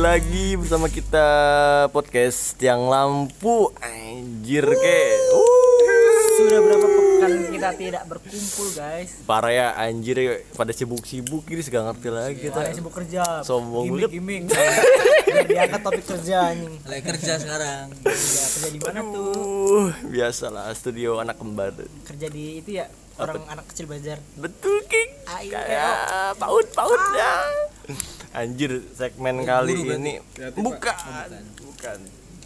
Kembali lagi bersama kita podcast Tiang Lampu. Anjir ke. Uh, Sudah berapa pekan kita tidak berkumpul guys? Parah ya anjir pada sibuk-sibuk ini segak ngerti lagi kita Ada sibuk kerja. Sombong banget. Gimik. Biar diangkat topik kerja anjing. Lagi kerja sekarang. ya, Kerja di mana tuh? Uh, Biasalah studio anak kembar. Kerja di itu ya Orang anak kecil belajar. Betul King. Ayo, Kayak paut-paut ya Anjir segmen kali ini. Bukan. Bukan.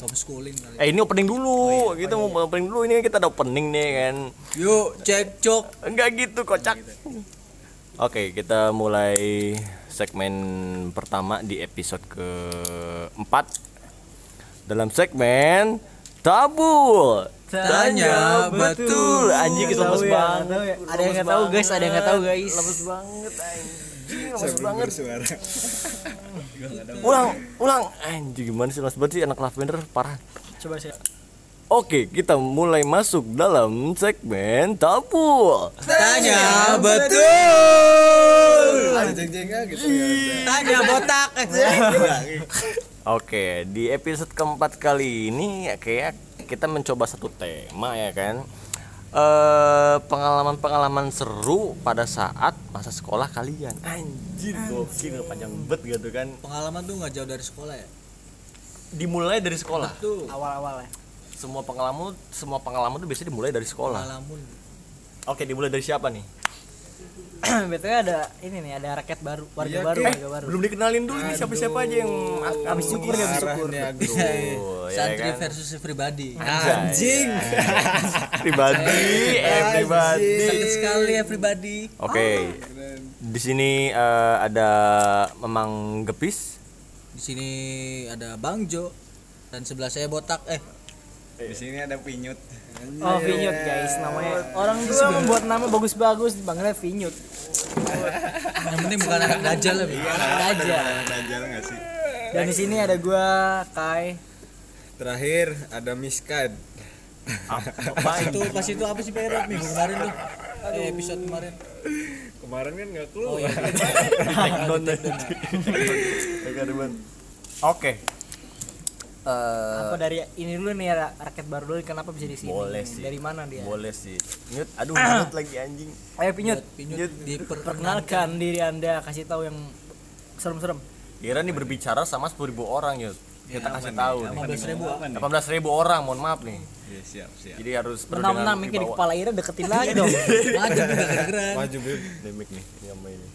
Homeschooling kali. Eh ini opening dulu. Kita mau opening dulu. Ini kita ada opening nih kan. Yuk, cek cok. Enggak gitu kocak. Oke, kita mulai segmen pertama di episode keempat. Dalam segmen tabu Tanya betul. anjing kita lemes ya, banget. ya. Ada yang nggak tahu guys Ada yang nggak tahu guys. Lemes banget anjing lemes banget. ulang ulang. Anjing gimana sih lemes banget sih? Anak lavender parah. Coba sih Oke, kita mulai masuk dalam segmen tabu. Tanya betul. gitu Tanya botak. Oke, di episode keempat kali ini ya kayak kita mencoba satu tema ya kan. Eh pengalaman-pengalaman seru pada saat masa sekolah kalian. Anjir, gokil panjang bet gitu kan. Pengalaman tuh nggak jauh dari sekolah ya. Dimulai dari sekolah. Tuh. Awal-awal ya Semua pengalaman semua pengalaman tuh biasanya dimulai dari sekolah. Pengalaman. Oke, dimulai dari siapa nih? BTW ada ini nih Ada rakyat baru Warga baru Warga baru Belum dikenalin dulu nih siapa-siapa aja yang akan Abis syukur ya abis syukur Oh, ya Santri kan? versus everybody. Anjing. pribadi, everybody. Sakit sekali everybody. Oke. Di sini eh, ada Memang Gepis. Di sini ada Bang Jo dan sebelah saya botak. Eh, Di sini ada pinyut. Oh Vinyut guys namanya Orang tua membuat nama bagus-bagus Dipanggilnya Vinyut yang penting bukan anak dajal ya. Bi. Aja Dajal nggak sih? Dan di sini ada gua Kai Terakhir ada Miskad. Apa Itu pas itu apa sih Pak minggu kemarin tuh? Eh, episode kemarin. Kemarin kan nggak Oh keluar. iya. Oke. Eh, Apa dari ini dulu nih ra- rakyat baru dulu kenapa bisa di sini? Boleh sih. Dari mana dia? boleh sih. Nyut, aduh, nyut lagi anjing. Ayo Pinyut, Pinyut diperkenalkan. perkenalkan diri Anda, kasih tahu yang serem-serem. Kira nih berbicara sama 10.000 orang, Nyut. Kita kasih tahu nih. 15 ribu. 18.000 orang, mohon maaf nih. Iya siap siap. Jadi harus perlu mikir di kepala Ira deketin lagi dong. Maju. Maju Bib. Demik nih, ini sama ini.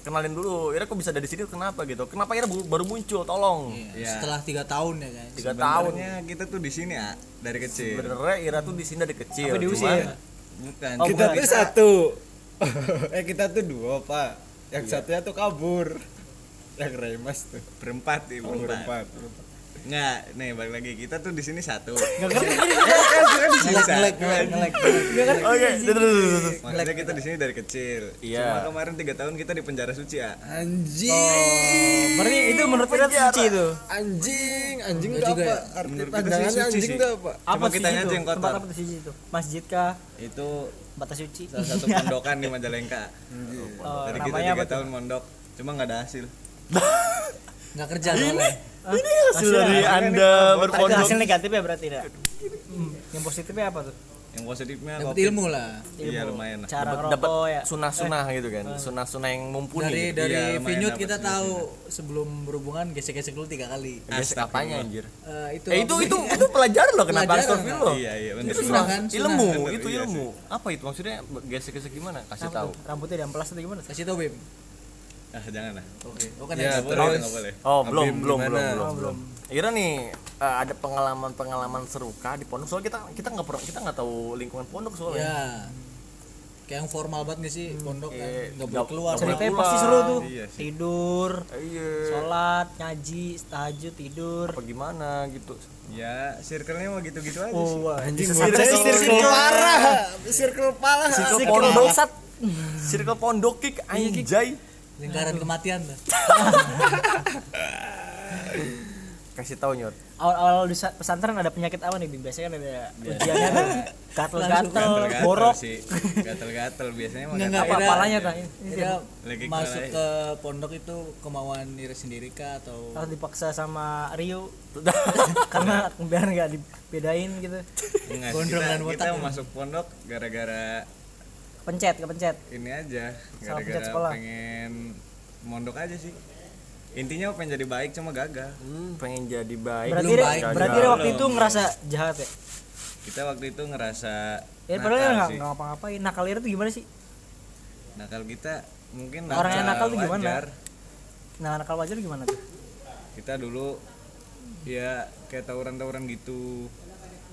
Kenalin dulu. Ira kok bisa ada di sini kenapa gitu? Kenapa Ira baru muncul? Tolong. Iya, Setelah tiga tahun ya guys. Tiga tahun. Sebenarnya kita tuh di sini ya dari kecil. Sebenarnya Ira tuh di sini dari kecil. Apa diusir? cuman- Bukan. Oh, kita bukan. tuh satu. eh kita tuh dua pak. Yang satunya tuh kabur. Yang remas tuh berempat nih berempat. Nggak, nih balik lagi kita tuh di sini satu. Gak ngerti. kan kita di sini Ngelek, satu. ngelek, ngelek. Oke. Maksudnya kita di sini dari kecil. Iya. Cuma kemarin tiga tahun kita di penjara suci ya. Anjing. Oh, berarti itu menurut Ira suci itu. Anjing, anjing Enggak itu apa? Menurut kita sih suci anjing itu apa? Apa itu? aja yang Tempat kotor. apa suci itu? Masjid kah? Itu Batas suci? salah satu pondokan di Majalengka. Oh, Dari kita tiga apa tuh? tahun mondok, cuma nggak ada hasil. Nggak kerja soalnya. Ini hasil dari Anda berpondok. hasil negatif ya berarti ya? Hmm. Yang positifnya apa tuh? Yang positifnya Dapat ilmu lah. Iya lumayan lah. Cara dapat ya. sunah-sunah gitu kan. Sunah-sunah yang mumpuni. Dari gitu. dari Iya, Vinyut kita tahu sebelum berhubungan gesek-gesek dulu tiga kali. Gesek apanya anjir? Eh, itu Eh itu itu itu pelajaran loh kenapa Pelajaran, astagfirullah. Iya iya benar. Itu sunah kan? Sunah. Ilmu, itu iya ilmu. Apa itu maksudnya gesek-gesek gimana? Kasih tahu. Rambutnya diamplas atau gimana? Kasih tau Bim. Ah jangan lah. Oke. Oh kan Iya, ya. terus boleh. Oh, belum, Abim belum, belum, belum, belum. Ira nih eh, ada pengalaman-pengalaman seru kah di pondok? Soalnya kita kita nggak pernah kita nggak tahu lingkungan pondok soalnya. Ya. Kayak yang formal banget gak sih pondok kan? Iya. Nggak boleh keluar. Ceritanya pasti seru tuh. Iya sih. Tidur, Iya. sholat, ngaji, tahajud, tidur. Apa gimana gitu? Ya circle-nya mau gitu-gitu aja sih. Oh, wah, anjing Circle- circle parah. Circle parah. Circle Circle pondok. bangsat. Circle pondok kick anjay. Lingkaran kematian tuh. kasih tahu nyut Awal-awal di sa- pesantren ada penyakit apa nih? Bim? Biasanya kan ada ujiannya tuh gatel-gatel, Gatel-gatel borok. gatel-gatel biasanya mah Nggak. Apa apalanya Lagi masuk kalah ke pondok itu kemauan diri sendiri kah atau harus dipaksa sama Rio karena biar nggak dibedain gitu. Enggak, Gondrong kita, dan botak kita ya? masuk pondok gara-gara Pencet, kepencet. ini aja gara-gara sekolah. pengen mondok aja sih intinya pengen jadi baik cuma gagal hmm, pengen jadi baik Berarti baik, berarti. Ira waktu itu ngerasa jahat ya? kita waktu itu ngerasa Ya padahal nakal nggak ngapa-ngapain. Nakal Ira tuh gimana sih? nakal kita mungkin Orang yang nakal tuh gimana? wajar. Nah, nakal wajar gimana tuh? kita dulu ya kayak tawuran-tawuran gitu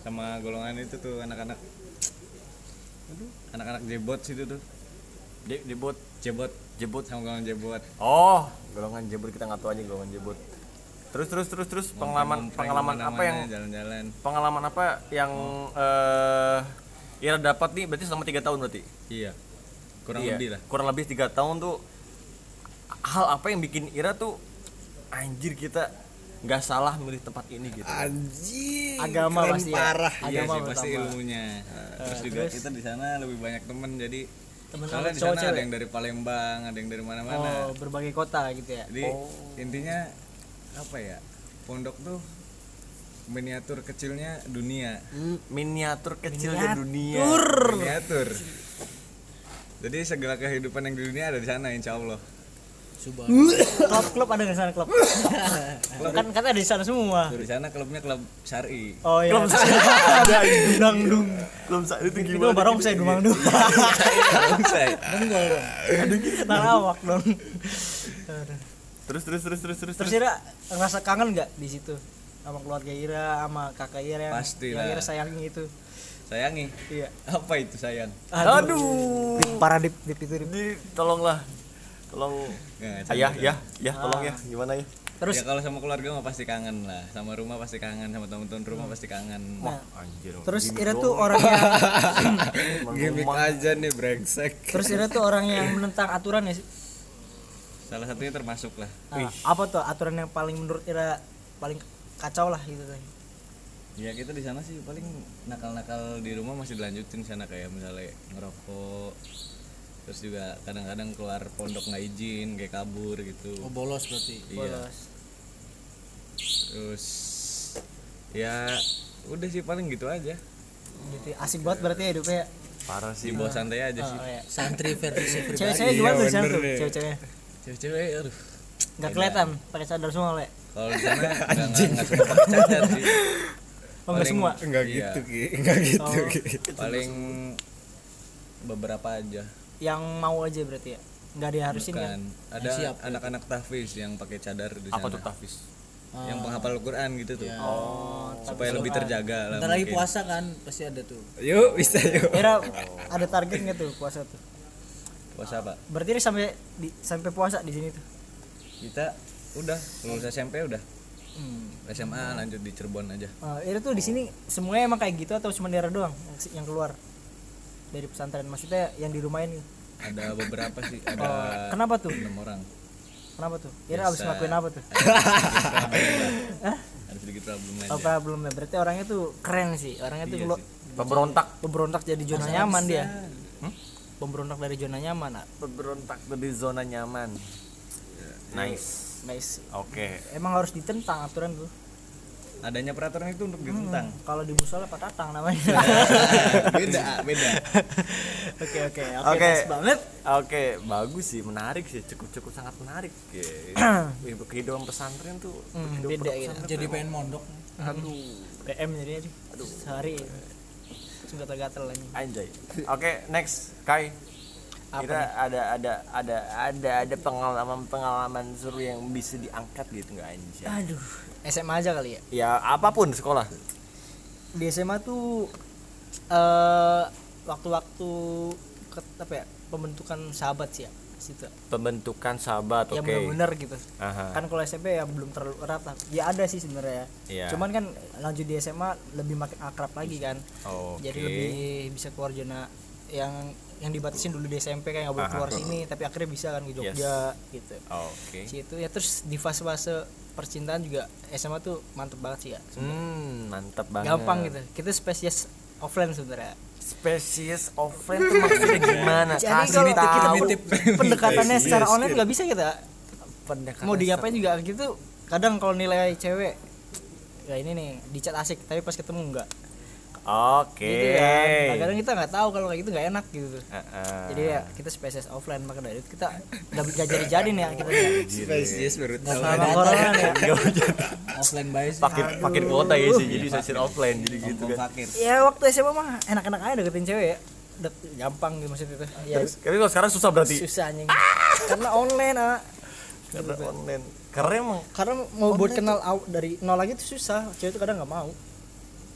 sama golongan itu tuh anak-anak Aduh, anak-anak jebot situ tuh. Di, dibut jebot. Jebut sama golongan jebot. Oh golongan jebut kita nggak tahu aja golongan jebut terus terus terus terus pengalaman pengalaman apa yang jalan-jalan. pengalaman apa yang eh Ira dapat nih berarti selama tiga tahun berarti? Iya. Kurang Iya, lebih lah. Kurang lebih tiga tahun tuh hal apa yang bikin Ira tuh anjir kita nggak salah milih tempat ini gitu. Anjing Agama pasti ya. parah. Iya Agama sih pasti ilmunya. Terus juga kita di sana lebih banyak temen jadi Temen soalnya di sana ada yang dari Palembang ada yang dari mana-mana. Oh, berbagai kota gitu ya. jadi intinya apa ya pondok tuh miniatur kecilnya dunia. Hmm, miniatur kecilnya dunia. Miniatur. Jadi segala kehidupan yang di dunia ada di sana insya Allah subah Klub-klub ada nggak sana klub? kan kata ada di sana semua. di sana klubnya klub syari Oh iya. Dung dung. belum saat itu Itu barong saya dumang dung. Bangsat. Benggol dong Kenal awak dong. terus terus terus terus terus Terus Ira ngerasa kangen nggak di situ sama keluarga Ira, sama kakak Ira yang, Pasti yang. Ira sayangi itu. sayangi Iya. apa itu sayang aduh Dip, parah dip, dip itu dip. di tolonglah tolong Nggak, ayah ya ya tolong ya gimana ya? Terus? Ya kalau sama keluarga mah pasti kangen lah. Sama rumah pasti kangen sama teman-teman rumah pasti kangen. Nah, anjir terus Ira tuh orang yang gimmick aja nih brengsek. Terus Ira tuh orang yang menentang aturan ya sih. salah satunya termasuk lah. Nah, apa tuh aturan yang paling menurut Ira paling kacau lah gitu tadi. ya kita di sana sih paling nakal-nakal di rumah masih dilanjutin sana kayak misalnya ngerokok terus juga kadang-kadang keluar pondok nggak izin kayak kabur gitu. Oh bolos berarti? Iya. Bolos. terus ya udah sih paling gitu aja. Gitu. Asik banget berarti ya hidupnya. parah di sih bawah santai aja sih. Oh, iya. santri versi pribadi. Cewek-cewek gimana tuh di sana tuh? Cewek-ceweknya. cewek-cewek. Aduh. Enggak kelihatan pakai cadar semua, Le. kalau di sana nggak nggak nggak semua pakai cadar sih. Oh, enggak Paling- semua. enggak gitu ki. Enggak gitu ki. Paling beberapa aja Yang mau aja berarti ya. Enggak diharusin kan. kan ada anak-anak tahfiz yang pakai cadar di sana. apa tuh tafis yang penghafal Quran gitu tuh. Oh, supaya lebih terjaga lah Bentar lagi puasa kan? Pasti ada tuh. Yuk bisa yuk. Ira ada target nggak tuh puasa tuh? puasa apa? Berarti Ira sampai di, sampai puasa di sini tuh. kita udah lulus SMP udah. Hmm. SMA lanjut di Cirebon aja. Uh, Ira tuh di sini semuanya emang kayak gitu atau cuma Ira doang yang, yang keluar dari pesantren? Maksudnya yang di rumah ini. ada beberapa sih ada Oh, kenapa tuh? enam orang Kenapa tuh? Habis Biasa. ngelakuin apa tuh? Ada sedikit problem lain Apa belum ya? Berarti orangnya tuh keren sih. Orangnya tuh Iya kelu- pemberontak pemberontak jadi zona nyaman dia. Pemberontak dari zona nyaman. ah. pemberontak dari zona nyaman nice Nice. oke Emang harus ditentang aturan tuh. Adanya peraturan itu untuk ditentang Kalau di musola patatang namanya. beda beda Oke oke oke. Banget. Oke, bagus sih, menarik sih, cukup cukup sangat menarik. Oke. Wih, kehidupan pesantren tuh, Hmm, beda gitu. pesantren jadi pengen mondok Aduh, PM jadinya sih. Aduh. Sehari. Sudah gatal lagi. anjay. Oke, next, Kai. Kira ada ada ada ada ada pengalaman pengalaman seru yang bisa diangkat gitu nggak anjay? Aduh. SMA aja kali ya. Ya apa pun sekolah. Di SMA tuh eh waktu-waktu ke- apa ya? Pembentukan sahabat sih ya. Situ. Pembentukan sahabat, Yang oke. benar-benar gitu. Aha. Kan kalau SMP ya belum terlalu erat lah. Ya ada sih sebenarnya. Iya. Cuman kan lanjut di SMA lebih makin akrab lagi kan. Oke. Jadi lebih bisa keluar zona yang yang dibatasin dulu di SMP kayak nggak boleh Aha. keluar sini tapi akhirnya bisa kan ke Jogja gitu Oke. situ ya terus di fase-fase percintaan juga SMA tuh mantep banget sih ya Hmm, mantap banget. gampang gitu kita spesies offline sebenarnya Spesies offline tuh maksudnya gimana? jadi kalau kita nitip. pendekatannya secara online nggak bisa kita Pendekatan mau diapain juga gitu kadang kalau nilai cewek ya ini nih di chat asik tapi pas ketemu enggak Oke. gitu kan. Nah, kadang kita nggak tahu kalau kayak gitu nggak enak gitu tuh. Heeh. jadi ya kita spesies offline maka dari itu kita udah gak jadi jadi nih ya kita nih. spesies baru tahu. sama corona nih ya. offline bias Pakai pakai kuota ya sih, jadi sosial offline jadi gitu kan. ya waktu SMA mah enak-enak aja deketin cewek ya. Dek- gampang gitu maksudnya itu ya tapi kalau sekarang susah berarti. susah anjing. Karena online ah. Karena online. Karena emang karena mau buat kenal dari nol lagi tuh susah. Cewek itu kadang nggak mau.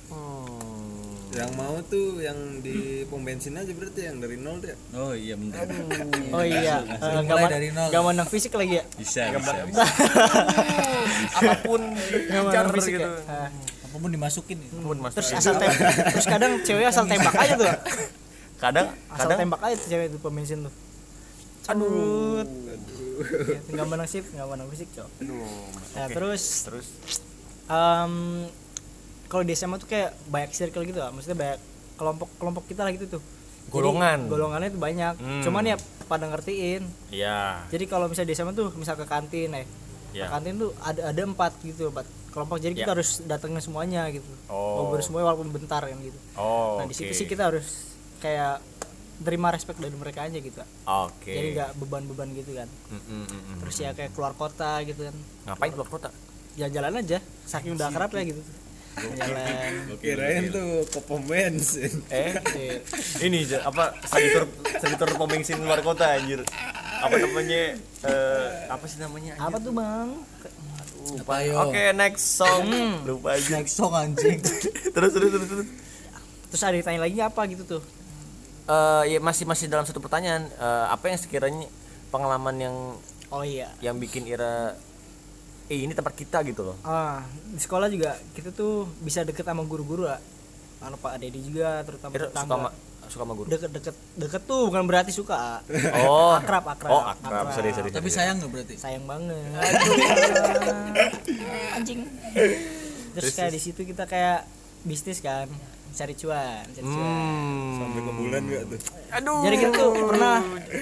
Hmm, yang mau tuh yang di pom bensin aja berarti yang dari nol dia. Oh iya bener. Oh iya. Eh, Mulai nggak ma- dari nol. nggak mandang fisik lagi ya? Bisa apa pun nggak mandang fisik gitu. ya? Ah. apa pun dimasukin ya. Apa pun terus asal tem terus kadang cewek asal tembak aja tuh. Kadang asal kadang tembak aja tuh cewek itu pom bensin tuh. Aduh. Ya, nggak mandang sip nggak mandang fisik cok. Aduh. nah Oke. terus Terus? em, kalau di SMA tuh kayak banyak circle gitu lah maksudnya banyak kelompok kelompok kita lah gitu tuh Jadi, Golongan. golongannya tuh banyak Hmm. cuman ya pada ngertiin ya, jadi kalau misalnya di SMA tuh misal ke kantin eh ya. ke kantin tuh ada ada empat gitu empat kelompok jadi kita Ya. harus datangnya semuanya gitu Oh. ngobrol semuanya walaupun bentar kan gitu Oh, nah di situ sih kita harus kayak terima respect dari mereka aja gitu Oke. jadi nggak beban-beban gitu kan Mm, mm, mm, mm. terus ya kayak keluar kota gitu kan ngapain keluar kota? jalan-jalan aja saking udah akrab ya gitu jalan kirain tuh ke pom bensin Eh, Iya. ini apa sanitor sanitor pom bensin luar kota anjir. Apa namanya? eh apa sih namanya? apa tuh bang Lupa. Oke, next song. Hmm. Lupa aja. next song anjing terus terus terus terus. terus ada ditanya lagi apa gitu tuh Eh, ya masih masih dalam satu pertanyaan. Eh, apa yang sekiranya pengalaman yang oh iya yang bikin Ira eh ini tempat kita gitu loh. ah di sekolah juga kita tuh bisa deket sama guru-guru lah anu Pak Dedi juga terutama Ira suka sama suka sama guru. deket-deket deket tuh bukan berarti suka Oh, akrab akrab Oh, akrab. Sorry, sorry. tapi sorry. sayang nggak berarti sayang banget anjing terus kayak di situ kita kayak bisnis kan cari cuan cari cuan Hmm. sampai ke bulan gak tuh Aduh. jadi kita tuh pernah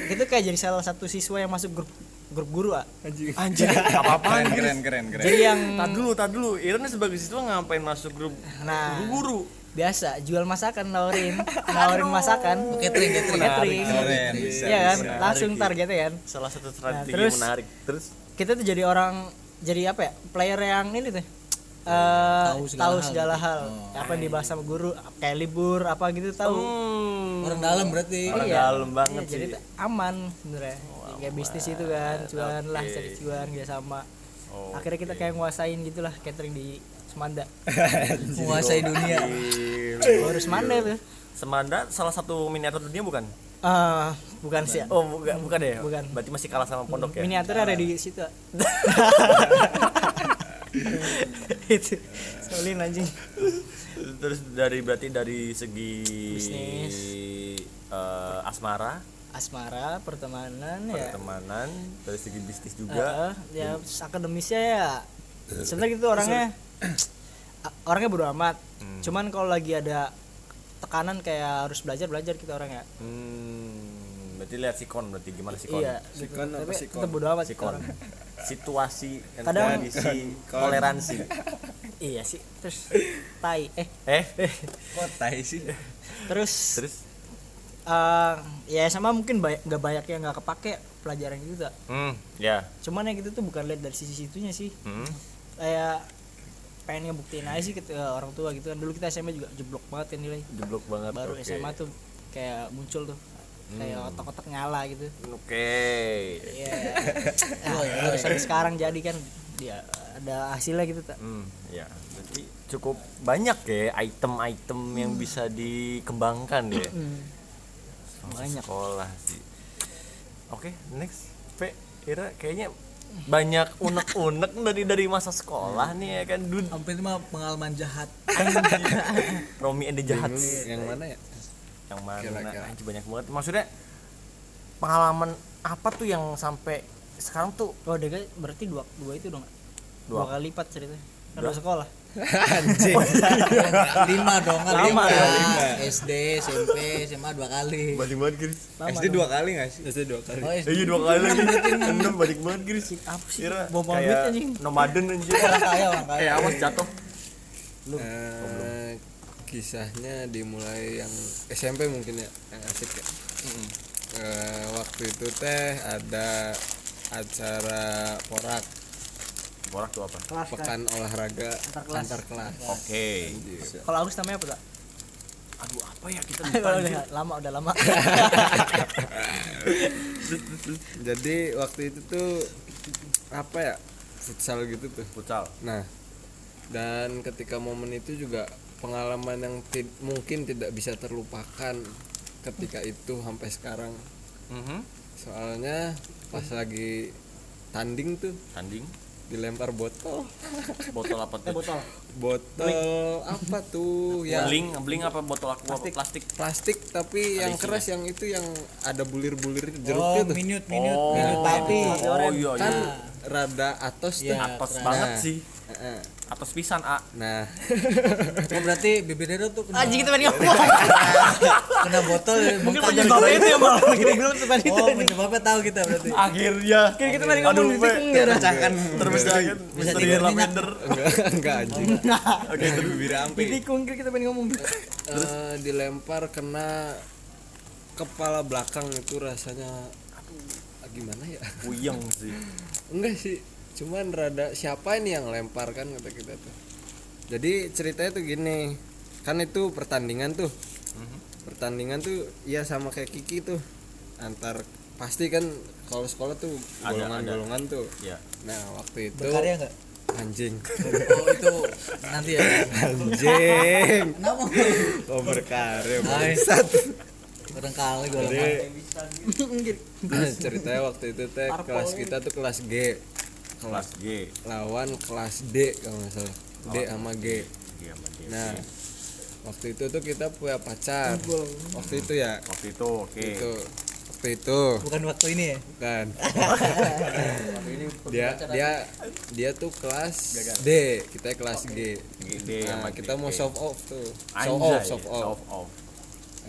kita kayak jadi salah satu siswa yang masuk grup grup guru ah anjing. Anjir, apa-apaan keren keren keren keren. Jadi yang Tad dulu, tad dulu. Iren sebagai siswa ngapain masuk grup nah guru? biasa jual masakan nawarin. Nawarin masakan. Catering catering catering iya kan? bisa. langsung Menarik, targetnya kan? Salah satu strategi terus- yang menarik. Terus? kita tuh jadi orang jadi apa ya player yang ini tuh. Eh Tahu segala tahu hal. segala hal. Oh. apa yang dibahas sama guru kayak libur apa gitu tahu. Hmm, orang dalam berarti. Orang Iya. dalam banget Iya, jadi sih. tuh aman sebenarnya kayak bisnis itu kan cuan lah Oke. cari cuan dia sama Oh, akhirnya kita kayak nguasain gitulah catering di Semanda menguasai dunia baru Semanda tuh Semanda salah satu miniatur dunia bukan? Ah, bukan sih Oh, bukan, bukan ya? Bukan. Berarti masih kalah sama pondok ya? miniaturnya ada di situ itu solin anjing Terus dari berarti dari segi Bisnis. eh, asmara, asmara pertemanan ya pertemanan, dari segi bisnis juga. Heeh, ya terus akademisnya ya sebenarnya gitu orangnya orangnya bodo amat Hmm. cuman kalau lagi ada tekanan kayak harus belajar belajar kita orangnya Hmm, berarti lihat sikon berarti gimana sikon? iya gitu. Sikon apa tapi sikon? tetap bodo amat kita Sikon. Situasi dan Kadang- kondisi toleransi. iya sih terus tai eh Eh, kok tai sih terus terus eh, ya sama mungkin banyak nggak banyak yang nggak kepake pelajaran gitu tak hmm, ya. cuman yang gitu tuh bukan lihat dari sisi situnya sih Hmm. kayak pengen ngebuktiin aja sih ke orang tua gitu kan dulu kita SMA juga jeblok banget kan nilai Jeblok banget. baru oke. SMA tuh kayak muncul tuh kayak otak-otak nyala gitu Oke. Iya. Ya, terus sampai sekarang jadi kan dia ada hasilnya gitu tak. Hmm, ya. Berarti cukup banyak ya item-item yang bisa dikembangkan ya. Masa Banyak. Sekolah sih. Oke, next. P, kira kayaknya banyak unek-unek dari dari masa sekolah nih ya kan? Dun. Hampir mah pengalaman jahat. Romi and the Jahats. yang mana ya? Yang mana? Kira-kira. anjir banyak banget. Maksudnya pengalaman apa tuh yang sampai sekarang tuh? Oh, DG berarti dua dua itu dong. dua. Kali lipat ceritanya. Kan udah sekolah anjing lima dong kan Lama lima. dong. SD SMP SMA dua kali Banding banget Gris. Lama SD dong. dua kali nggak sih SD dua kali oh SD Iya dua kali lagi. Enam banding banget Gris. apa sih Kira bom bom duit kayak anjing nomaden anjir. orang kaya orang kaya Eh awas jatuh. Eh, kisahnya dimulai yang SMP mungkin ya yang asik ya Eh, waktu itu teh ada acara porak Borak tuh apa? kelas kan pekan olahraga Antar kelas. antar kelas Oke. kalau Agus namanya apa tak Aduh apa ya kita Kalau udah lama udah lama jadi waktu itu tuh apa ya futsal gitu tuh futsal. nah dan ketika momen itu juga pengalaman yang ti- mungkin tidak bisa terlupakan ketika itu sampai sekarang Mhm. soalnya pas lagi tanding tuh Tanding. Dilempar botol Botol apa tuh? botol botol apa tuh yang Bling, bling apa botol aqua plastik? plastik. plastik tapi yang isinya. keras yang itu yang ada bulir-bulir oh jeruknya tuh minute minute Oh, minute tapi Oh iya kan iya. rada atos tuh Iya. Atas keren. banget Nah. sih. Heeh. Atas pisan A. nah. Oh berarti bibirnya tuh kena, anjing kita pengen ngomong. kena botol mungkin bengkak penyebabnya itu ya malah kita bilang depan itu oh penyebabnya tahu kita berarti. Akhirnya. kayak kita pengen ngomong di ya Pecahkan terpecahkan. Bisa Misteri lavender. enggak enggak anjing. Oke, terus bibir ampe di tikung kira kita pengen ngomong. Eh, dilempar kena kepala belakang itu rasanya aduh gimana ya? Puyeng sih. enggak sih cuman rada siapa ini yang lempar kan kata kita tuh. Jadi ceritanya tuh gini kan itu pertandingan tuh. Pertandingan tuh ya sama kayak Kiki tuh. Antar pasti kan kalau sekolah tuh Ada, golongan-golongan tuh. Ya. nah waktu itu berkarya anjing. Oh itu nanti ya. Anjing. Kenapa? Oh berkarya bangsat. Kadang kali gue jadi ceritanya waktu itu teh kelas kita tuh kelas G Kelas G. lawan kelas D kalau nggak salah. D sama G. Iya, sama G. nah waktu itu tuh kita punya pacar. Waktu itu ya? Waktu itu oke. itu. Waktu itu. Bukan waktu ini ya? Kan dia dia dia tuh kelas D. Kita kelas G. G nah sama kita mau soft off tuh. Soft off soft off. soft off.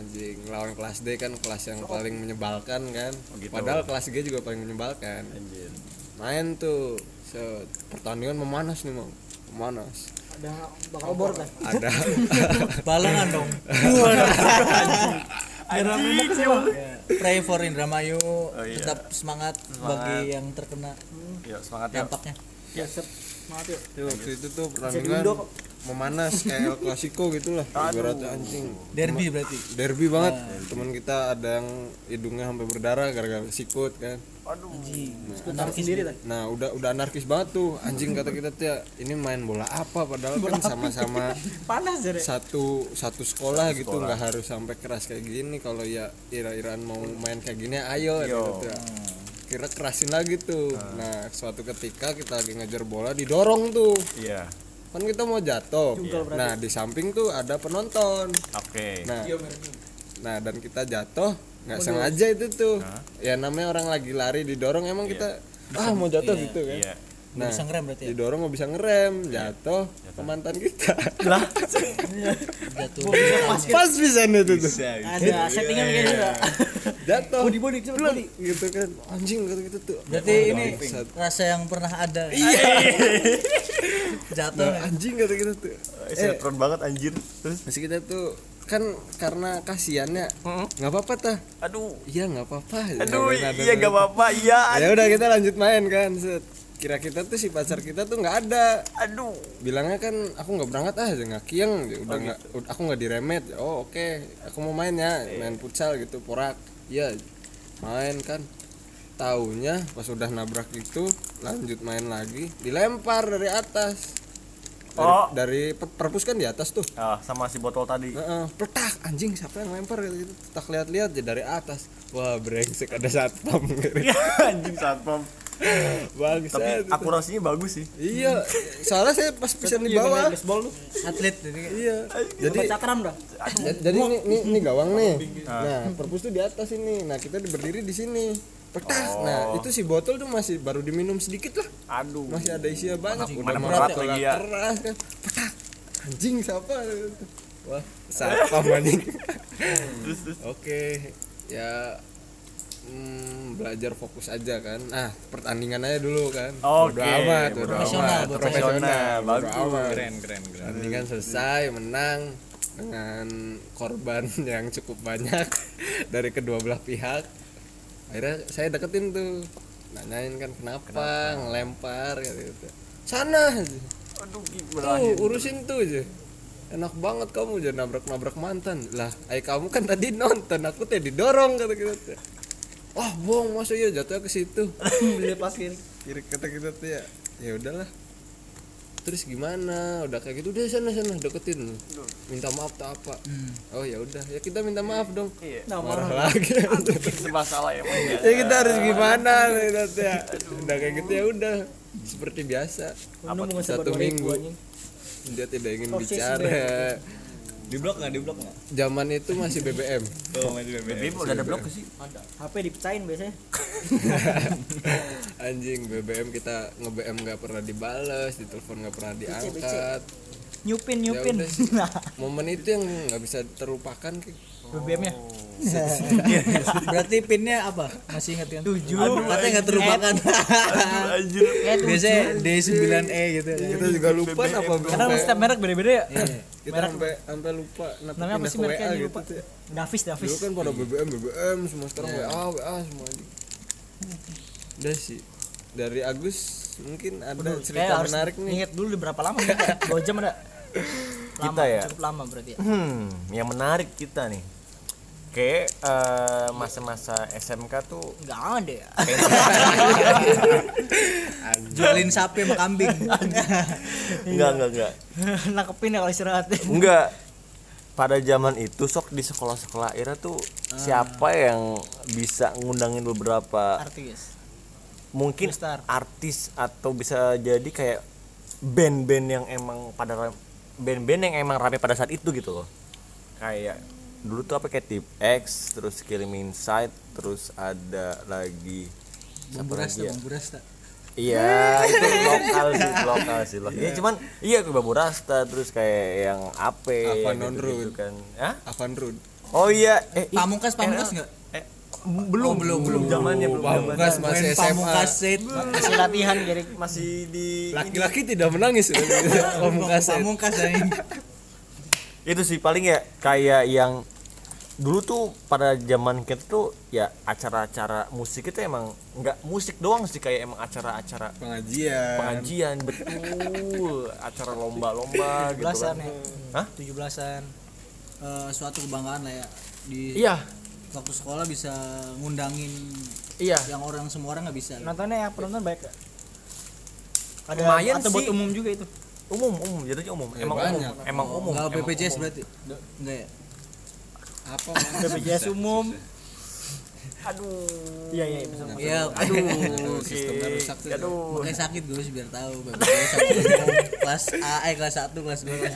anjing lawan kelas D kan kelas yang paling menyebalkan kan. Oh, gitu. padahal kelas G juga paling menyebalkan. Anjir. Main tuh. Set pertandingan memanas nih mau memanas. Ada bakal bor kan? Ada. Balangan dong. Anjing. Ya, pray for Indramayu. Iya. tetap semangat, bagi yang terkena Yuk, semangat yuk. dampaknya. Ya. semangat yuk. Tuh, waktu itu tuh pertandingan. Memanas kayak El Clasico gitu lah ibaratnya anjing. Derby berarti? derby banget. Teman kita ada yang hidungnya sampai berdarah gara-gara sikut kan. Aduh. anarkis. sendiri kan nah udah udah anarkis banget tuh. Anjing kata kita tuh ya, ini main bola apa? Padahal kan sama-sama panas jadi satu satu sekolah gitu nggak harus sampai keras kayak gini. Kalau ya ira-iraan mau main kayak gini ayo gitu tuh. kira kerasin lagi tuh. Nah suatu ketika kita lagi ngejar bola didorong tuh. Iya. Kan kita mau jatuh. Nah di samping tuh ada penonton. Oke. nah nah dan kita jatuh nggak sengaja itu tuh. Ya namanya orang lagi lari didorong emang kita ah mau jatuh gitu kan. Iya. Nah bisa ngerem berarti ya? didorong nggak bisa ngerem jatuh ke mantan kita. Jatuh. Pas? Bisa itu tuh. Ada settingan kayak gitu jatuh. Body body cepet body. Gitu kan. Anjing kata kita tuh. Berarti ini rasa yang pernah ada. Iya. Jatuh. Nah, anjing kata kita tuh. Sinetron banget anjir. Terus? Masih kita tuh kan karena kasihannya. Nggak apa-apa tah. Aduh. iya nggak apa-apa. Aduh, Nggak iya gak apa-apa. Iya. ya udah kita lanjut main kan set kira kita tuh si pacar kita tuh nggak ada. Aduh. bilangnya kan aku nggak berangkat ah nggak kieng. Udah nggak ud- aku nggak diremet. Oh oke aku mau main ya main futsal gitu porak. Iya main kan. Taunya pas udah nabrak itu lanjut main lagi dilempar dari atas. Dari, Oh. dari per- perpus kan di atas tuh. Ah, sama si botol tadi. Heeh, petak anjing siapa yang lempar gitu, gitu. tak lihat-lihat dari atas. Wah brengsek ada satpam anjing satpam. Bagus Tapi akurasinya bagus sih. iya soalnya saya pas bisa di Iya, bawah. baseball lu. Atlet jadi iya. Jadi cakram dah. Ja- jadi ini ini, ini gawang nih. Nah perpus tuh di atas ini. Nah kita berdiri di sini. Petak nah itu si botol tuh masih baru diminum sedikit lah. Aduh. masih ada isinya banyak. Mana- udah berat lagi ya. keras kan. Petak anjing siapa? Wah siapa anjing oke ya hmm, belajar fokus aja kan. Nah pertandingan aja dulu kan. Oke, Bodo amat. bodo profesional, amat. profesional. Bagus. keren keren keren. Pertandingan selesai menang dengan korban yang cukup banyak dari kedua belah pihak. Akhirnya saya deketin tuh nanyain kan kenapa, ngelempar gitu. Sana Aduh, tuh urusin tuh aja. Enak banget kamu jangan nabrak nabrak mantan. Lah ay kamu kan tadi nonton aku teh didorong kata kita wah bohong masa iya jatuhnya ke situ. Dilepasin kira kata kita tuh ya. Ya udahlah. Terus gimana? Udah kayak gitu udah sana sana deketin. Minta maaf tak apa. Oh ya udah. Ya kita minta maaf dong. Iya. nah marah marah. lagi. Serba salah ya, ya. ya kita harus gimana? Kita tuh ya udah kayak gitu ya udah. Seperti biasa. Mau satu minggu. 2000 anjing. dia tidak ingin Obsesi bicara di blok nggak? Di blok nggak? Zaman itu masih BBM oh masih BBM BBM udah ada blok sih? HP dipecahin biasanya. Anjing BBM kita nge BM nggak pernah dibales ditelepon nggak pernah diangkat. nyupin nyupin. udah sih. nah momen itu yang nggak bisa terlupakan Ki. BBM nya Berarti pinnya apa? Masih ingat kan? Tujuh. Aduh, katanya nggak terlupakan. Anjir. Biasanya D9E gitu. kita juga lupa apa karena setiap merek beda-beda ya kita sampai sampai lupa namanya apa sih mereknya gitu lupa ya. Davis Davis dulu kan pada BBM BBM semua sekarang WA WA semua anjing udah sih dari Agus mungkin ada cerita menarik nih inget dulu di berapa lama nih Kak? dua jam ada lama, Kita ya? cukup lama berarti ya Hmm, yang menarik kita nih. Kayak eh, masa-masa SMK tuh nggak ada ya Jualin sapi sama kambing. enggak enggak enggak. nangkepin ya kalau istirahat Enggak. Pada zaman itu sok di sekolah-sekolah era tuh siapa yang bisa ngundangin beberapa artis mungkin Star. artis atau bisa jadi kayak band-band yang emang pada band-band yang emang rame pada saat itu gitu loh kayak dulu tuh apa kayak tip X terus Killing Me Inside terus ada lagi Bumbu siapa rasta, ya? bumbu rasta. iya itu lokal sih lokal sih lokal. Iya cuman iya ke Babu Rasta terus kayak yang Ape Avan gitu, gitu kan Hah? Avan oh iya eh Pamungkas, pamungkas enggak? eh, belum belum belum zamannya belum Pamungkas masih SMA pamungkas masih latihan jadi masih di laki-laki tidak menangis pamungkas Pamungkas anjing. Itu sih paling ya kayak yang dulu tuh pada zaman kita tuh ya acara-acara musik itu emang nggak musik doang sih kayak emang acara-acara pengajian. pengajian betul. Acara lomba-lomba gitu belasan kan ya. Hah? tujuh belasan Eh, suatu kebanggaan lah ya. Di iya. waktu sekolah bisa ngundangin iya. yang orang semua orang nggak bisa. nontonnya yang penonton baik ada Lumayan atau buat sih. umum juga itu umum umum jadinya umum. Emang banyak. umum. Emang umum Enggak emang BPJS umum. berarti? Enggak ya? apa? BPJS umum. aduh. Iya iya bisa Iya, aduh Sistemnya rusak tuh. aduh. Makanya sakit gue sih biar tahu. BPJS kelas A, eh kelas 1, kelas 2, kelas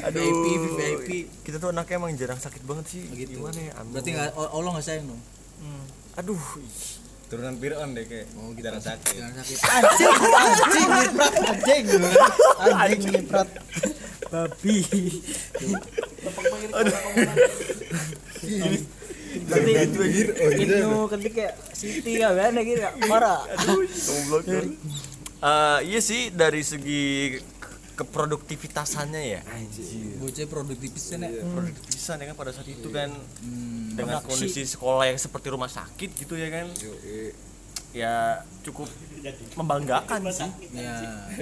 3 aduh. VIP, VIP kita tuh anaknya emang jarang sakit banget sih. Begitu. gimana ya Amin. Berarti enggak Allah enggak sayang dong. aduh turunan Piron deh kayak Oh, gitu. jarang sakit. Jangan sakit. anjing anjing nyiprat anjing. Anjing nyiprat. Babi. Berarti itu ketika Siti ya kan gitu marah Goblok kan. Eh, iya sih dari segi keproduktivitasannya ya? Anjir. Bocah produktivitas ya. produktivitas ya kan pada saat itu kan. Hmm. dengan kondisi sekolah yang seperti rumah sakit gitu ya kan. Ya cukup membanggakan sih. Ya.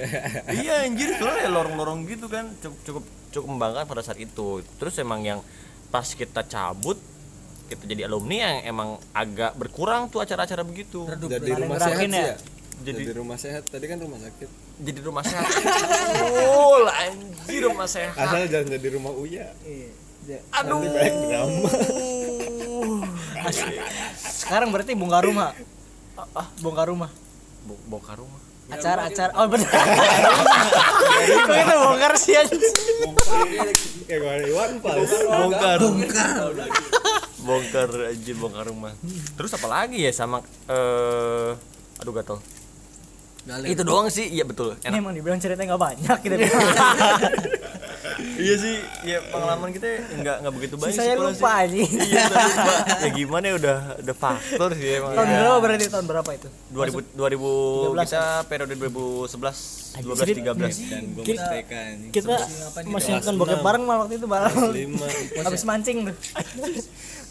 iya anjir. Soalnya ya lorong-lorong gitu kan cukup cukup cukup membanggakan pada saat itu. Terus emang yang pas kita cabut kita jadi alumni yang emang agak berkurang tuh acara-acara begitu. Redup. jadi Paling rumah sehat ya? ya Jadi- jadi rumah sehat. Tadi kan rumah sakit. Jadi rumah sehat. Betul, anjir rumah sehat. Asal jangan jadi rumah uya. Aduh. Banyak drama. Sekarang berarti bongkar rumah. Ah bongkar rumah. Bo- bongkar rumah. Acara acara. oh bener. Kok itu bongkar sih Iwan Fals. Bongkar. Bongkar anjir bongkar rumah. Terus apa lagi ya sama eh aduh gatel Galer. itu doang sih iya betul Ini enak emang dibilang ceritanya nggak banyak kita iya sih ya pengalaman kita nggak nggak begitu banyak Saya lupa aja. iya lupa ya gimana ya udah udah faktor sih emang Tahun ya. berapa berarti tahun berapa itu? 2000 2000 13 kita periode 2011 12 Anjir. 13 dan gue Kita-. Kita masih nonton bokep bareng malah waktu itu bareng. lima Habis mancing tuh.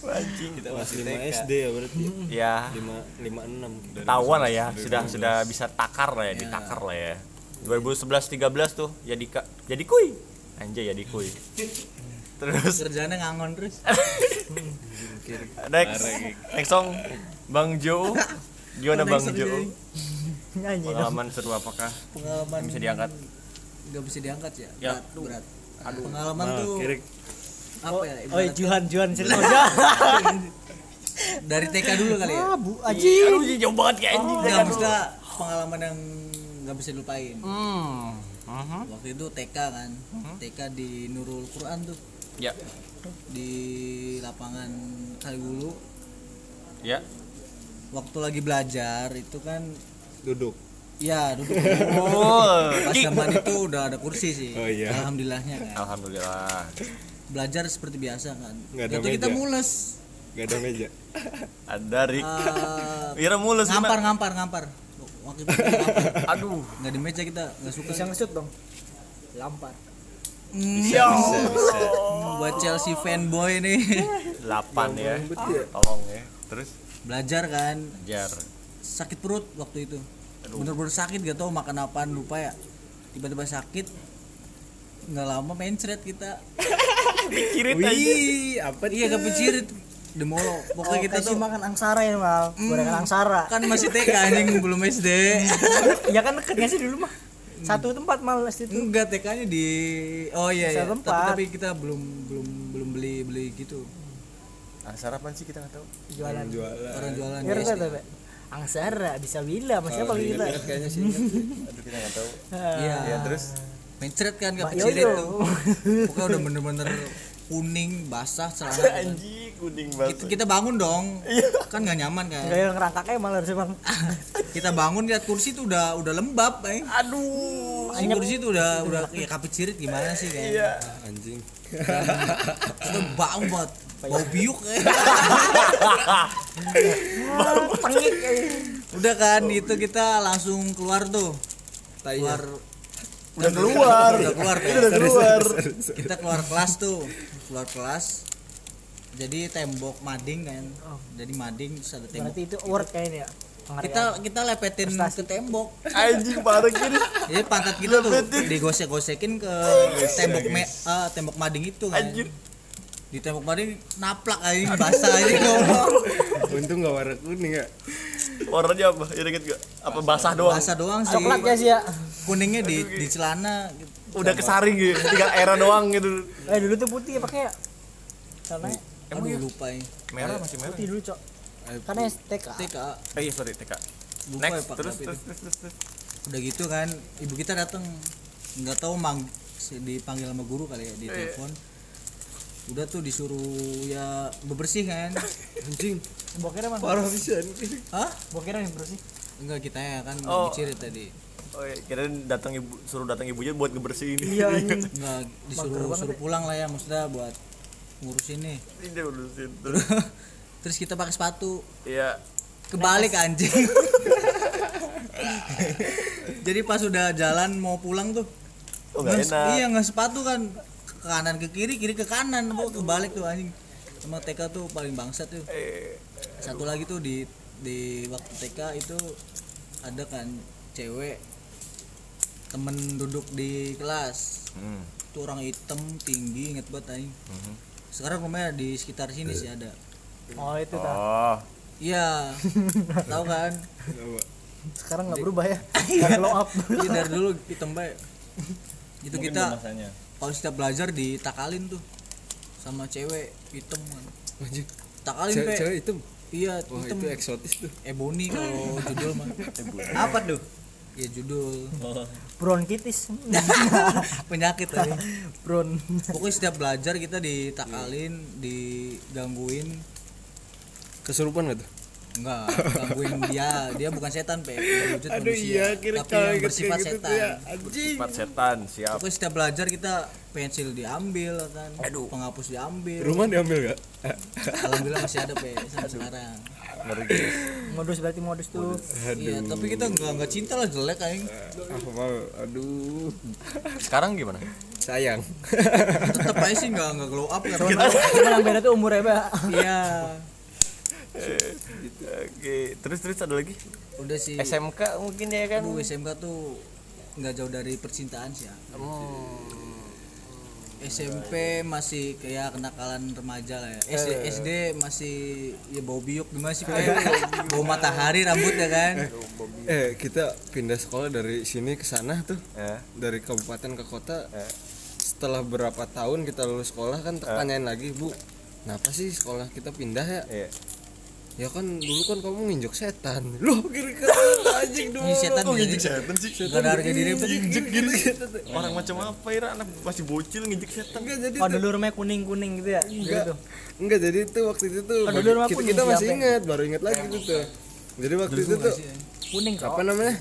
Kita kelas masih lima. SD ya berarti? Ya lima lima enam ketahuan lah ya sudah sudah bisa takar lah ya ditakar lah ya. 2011 13 tuh jadi ka, jadi kuy. Anjay jadi kuy. Terus? Kerjanya ngangon terus. Next. Next song. Bang Jo. Gimana Bang Jo? Nyanyi pengalaman seru apakah? Pengalaman bisa diangkat? nggak bisa diangkat ya? Ya. berat berat. Pengalaman nah, tuh kirik apa ya Oh, iya, ibarat Juhan Juhan. Cerita dari TK dulu kali ya? Ah, Bu Aji. aduh jauh banget kayak anjing. Nggak maksudnya pengalaman yang nggak bisa dilupain. Hmm. Mhm. waktu itu TK kan. TK di Nurul Quran tuh. Ya. Di lapangan Kalibulu ya. Waktu lagi belajar itu kan duduk. Ya duduk. Oh pas zaman itu udah ada kursi sih. Oh, iya. alhamdulillahnya kan. Alhamdulillah belajar seperti biasa kan. Nggak ada itu kita meja. mules. Gak ada meja. Ada Rik Eh, Ira mulus ngampar gimana? ngampar ngampar waktu itu kita ngampar. aduh. Nggak di meja kita nggak suka. Bisa ngesut dong. Lampar. bisa bisa bisa. Buat Chelsea fanboy nih. 8 ya tolong ya. Terus? Belajar kan? Jar sakit perut waktu itu. Bener-bener sakit gak tau makan apaan lupa ya. Tiba-tiba sakit nggak lama mencret kita pikirin aja wih apa iya kepikirin demolo pokoknya Oh, kita kasih tuh makan angsara ya mal. Gorengan angsara. kan masih TK anjing belum SD ya kan deket nggak sih dulu mah. Satu tempat mal itu. enggak TK-nya di oh iya iya Satu tapi, tempat. tapi kita belum belum belum beli beli gitu ah, sarapan sih kita nggak tahu Jualan. jualan orang jualan SD. tuh, Pak? Angsara bisa bila maksudnya kalau kita. Ingat kayaknya sih aduh kita nggak tahu iya ya terus mencret kan kepikirin Yoyo. tuh. Pokoknya udah bener-bener kuning basah celana kan. anjing kuning kita, kita bangun dong. Kan nggak nyaman kan. Enggak yang ngerangkaknya malah harusnya bang. kita bangun lihat kursi tuh udah udah lembab eh. aduh. Si kursi tuh udah udah kayak kapicirit gimana sih kan? Iya. Anjing. Udah bau banget. Bau biuk eh. Tengik. udah kan itu kita langsung keluar tuh. Keluar udah keluar. udah keluar kan? udah keluar. Kita keluar kelas tuh. Keluar kelas. Jadi tembok mading kan. Jadi mading terus ada tembok. Berarti itu award kayaknya ya. Penghargaan. kita kita lepetin ke tembok. Anjing parah gini. Jadi pantat kita tuh digosek-gosekin ke tembok me, ah, tembok mading itu kan. Anjir. di tembok mading naplak aja basah aja ngomong. Untung gak warna kuning ya. Warnanya apa? Ya inget gak apa basah doang? Basah doang sih. Coklat ya sih ya. Kuningnya di di celana gitu. udah kesaring gitu tinggal era doang gitu. Eh dulu tuh putih ya pakai ya. Karena aduh lupa ya merah masih merah. Putih dulu cok. Karena TK. TK eh iya sorry TK lupa ya next Pak. terus terus terus terus, terus. udah gitu kan ibu kita datang nggak tahu mang dipanggil sama guru kali ya di telepon. Udah tuh disuruh ya bebersih kan. Anjing. Bokirnya mana? parah bisa hah? Bokirnya yang bersih. enggak kita ya kan Oh. bicara tadi oh iya kira datang ibu suruh datang ibunya buat ngebersihin. Iya anjing. enggak disuruh suruh pulang lah ya maksudnya buat ngurusin nih. Ini dia urusin terus. Terus kita pakai sepatu. Iya. Kebalik anjing. Jadi pas udah jalan mau pulang tuh oh gak enak. iya nggak sepatu kan ke kanan ke kiri kiri ke kanan mau kebalik tuh anjing. Sama TK tuh paling bangsat tuh. Eh, satu lagi tuh di di waktu TK itu ada kan cewek temen duduk di kelas. Hmm. itu orang hitam tinggi inget banget anjing. Mhm. sekarang rumahnya di sekitar sini sih ada. Oh itu dah. oh. Iya. Tahu kan? Sekarang nggak berubah ya. Nggak glow up. Iya dari dulu hitam baik. Itu Mungkin kita kalau setiap belajar ditakalin tuh sama cewek hitam kan takalin cewek cewek itu iya wah hitam. itu eksotis tuh. Ebony kalau judul mah apa tuh? Ya judul Bronkitis. penyakit tadi Bron. pokoknya setiap belajar kita ditakalin digangguin. Kesurupan gak tuh? Enggak gangguin dia. Dia bukan setan pe. Berwujud Aduh manusia. iya kira tapi bersifat kayak gitu setan. tuh ya anjing. Sifat setan siap. Pokoknya setiap belajar kita pensil diambil kan. Aduh. penghapus diambil. Rumah diambil gak alhamdulillah masih ada pe sampai sekarang ngeri. Guys modus berarti modus tuh. Iya tapi kita nggak nggak cinta lah jelek aing. Ah mau aduh. Sekarang gimana? Sayang. Tetap aja sih nggak nggak glow up kan cuma yang beda tuh umurnya pak iya. Oke terus terus ada lagi? Udah sih. SMK mungkin ya kan? Aduh, SMK tuh nggak jauh dari percintaan sih ya. SMP masih kayak kenakalan remaja lah ya. SD, SD masih ya bau biuk gimana sih kayak bau matahari rambut ya kan. eh kita pindah sekolah dari sini ke sana tuh. Ya dari kabupaten ke kota. Setelah berapa tahun kita lulus sekolah kan tanyain lagi bu kenapa sih sekolah kita pindah ya? Iya ya kan dulu kan kamu nginjek setan. Loh kira-kira anjing dulu Ini setan kok jadi- nginjek setan sih? Gak ada harga diri pun. nginjek gitu orang macam apa ya anak masih bocil ngejek setan? Enggak jadi oh dulu rumahnya kuning kuning gitu ya? Enggak gitu. Enggak jadi tuh waktu itu tuh Kan bagi- dulu rumah kita, kita masih ingat baru ingat lagi tuh tuh. Jadi waktu itu tuh kuning kok apa namanya?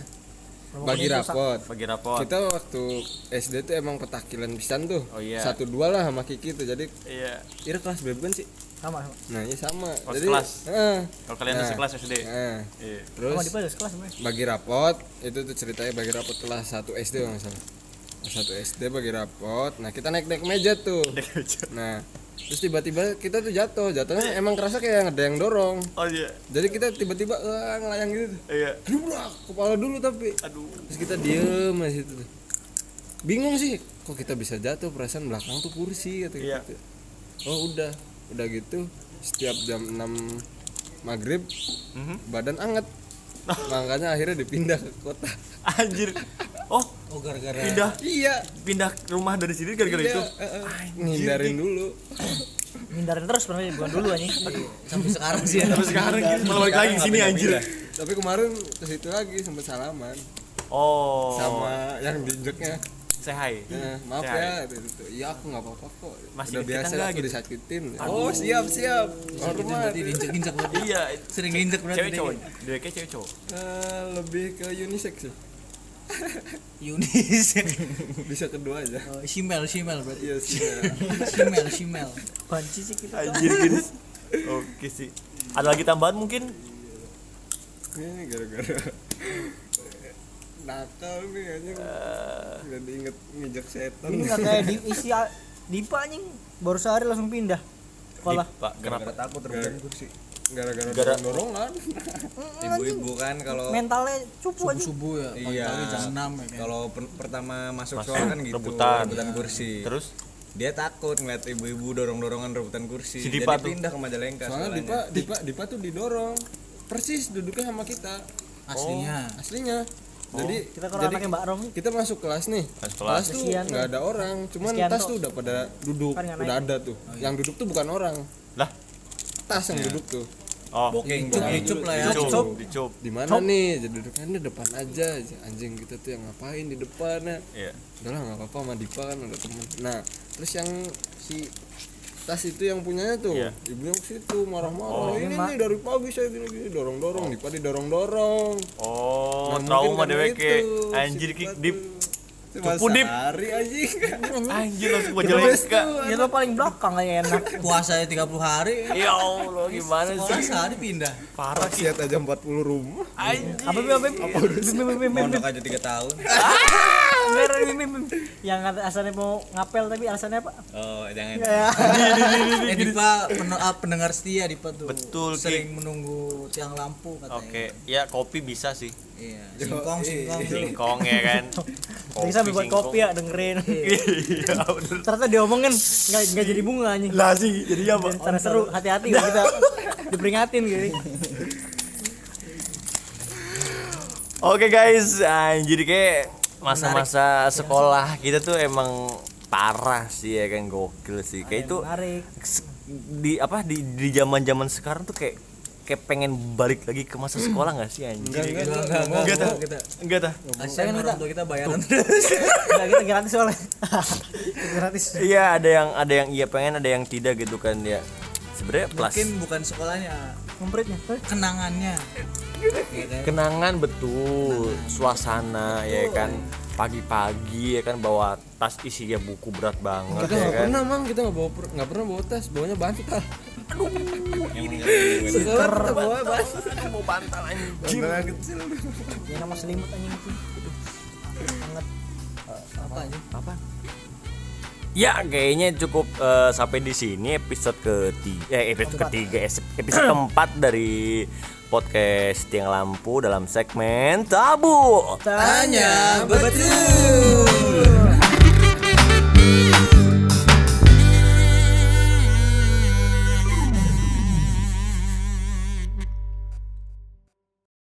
Bagi rapot. Bagi rapot. Kita waktu SD tuh emang petakilan pisan tuh. Oh, iya. satu dua lah sama Kiki tuh jadi iya. Ira kelas berapa kan sih sama sama. Nah iya sama. Kelas- jadi kelas. eh, kalau kalian Nah. sekelas SD eh. iya. Terus sama di pas kelas sebenarnya bagi rapot itu tuh ceritanya bagi rapot kelas 1 SD kalau nggak salah. Kelas 1 SD bagi rapot. Nah kita naik naik meja tuh. Nah terus tiba-tiba kita tuh jatuh. Jatuhnya emang kerasa kayak ada yang dorong. Oh iya. Jadi kita tiba-tiba wah, ngelayang gitu tuh. iya. Aduh bro, kepala dulu tapi. Aduh. Terus kita diem aja situ tuh. Bingung sih kok kita bisa jatuh? Perasaan belakang tuh kursi kata Iya. gitu. Oh udah udah gitu setiap jam 6 maghrib Mhm. badan anget. Makanya akhirnya dipindah ke kota. Anjir. Oh Oh gara-gara pindah. Iya. Pindah rumah dari sini gara-gara itu? ngindarin dulu. Hindarin terus sebenarnya bukan dulu anjing. Sampai sekarang sih ya. terus sekarang gitu malah balik lagi sini anjir. Tapi kemarin ke situ lagi sempet salaman. Oh. Sama yang diinjeknya Eh, maaf hi. ya gitu, iya aku nggak apa-apa kok. Masih udah biasa aku gitu. disakitin. Oh siap siap. Itu hormat berarti diinjek-injek berarti. iya Sering diinjek berarti. cewek cowok. dia. Kayak cewek cowok. Eh, lebih ke unisex sih. Yunis. bisa kedua aja. Oh, Shimel, Shimel berarti. iya Shimel, Shimel. banci sih kita. Anjir gitu oke sih. Ada lagi tambahan mungkin? Ini gara-gara nakal nih anjing. Jadi inget ngijak setan. Ini nggak kayak di isi Dipa anjing. Baru sehari langsung pindah sekolah. Pak kenapa takut rebutan kursi gara-gara Gara- dorongan. Ibu-ibu kan kalau mentalnya cupu aja Subuh ya, Iya. jam 6 ya kalau per- pertama masuk sekolah kan gitu rebutan. kursi. Terus? Dia takut ngeliat ibu-ibu dorong-dorongan rebutan kursi. Si Dipa jadi tuh. pindah ke Majalengka soalnya sekolahnya. Dipa Dipa Dipa tuh didorong. Persis duduknya sama kita. Aslinya. aslinya jadi kita kalau jadi Mbak Rom kita masuk kelas nih. Masuk kelas, kelas. tuh nggak ada orang cuman Kesian tas tuh. udah pada duduk Kan udah ada tuh. Yang duduk tuh bukan orang. Lah. Tas yang duduk tuh. Oh. Booking Dicup, booking. dicup lah ya. dicup. Dicup. Di mana nih? Jadi duduknya ini depan aja. Anjing kita tuh yang ngapain di depan ya iya. Udahlah nggak apa-apa sama Dipa kan udah temen. Nah terus yang si tas itu yang punyanya tuh. Iya. ibu yang situ marah-marah. Oh. ini nih dari pagi saya gini-gini dorong-dorong Dipa didorong-dorong oh Nah, trauma dewek anjir kick dip Cupu, Dip. sehari anjing. Anjir langsung jelek tuh, ya lo paling belakang aja enak. Puasa 30 hari. ya allah gimana Sekolah sih? sehari pindah. parah sih aja 40 rumah. Anjir. Apa apa apa mondok aja tiga tahun yang alasannya mau ngapel tapi alasannya apa? Oh jangan. Eh Dipa pen- ah, pendengar setia Dipa tuh. Betul, Ki. Sering menunggu tiang lampu katanya. oke ya kopi bisa sih. Iya, singkong singkong. singkong ya kan? Jadi sambil buat kopi ya dengerin. Iya. Bener. Ternyata diomongin nggak nggak jadi bunga anjing. Lah sih jadi apa? Karena seru hati-hati kalau kita diperingatin gitu Oke guys, anjir kayak masa-masa sekolah kita tuh emang parah sih ya kan gokil sih. Kayak itu menarik di apa di di zaman-zaman sekarang tuh kayak kayak pengen balik lagi ke masa sekolah nggak sih anjir? Enggak, enggak, enggak, Enggak enggak, kita. Enggak tah? Kasihan orang tua kita bayaran terus. nggak kita gratis soalnya gratis Iya, ada yang ada yang iya pengen, ada yang tidak gitu kan ya. Sebenarnya plus Mungkin bukan sekolahnya, Ngompretnya. kenangannya kenangan betul. Suasana ya kan. Pagi-pagi ya kan bawa tas isinya buku berat banget kita ya nggak kan. pernah mang. Kita nggak bawa nggak pernah bawa tas bawanya bantal. Stiker. bawa bantal. Mau bantal anjing. Ya nama selimut anjing itu. Banget. apa aja apa? Ya kayaknya cukup eh, sampai di sini episode ketiga eh, episode ketiga episode keempat dari podcast Tiang Lampu dalam segmen Tabu. Tanya betul.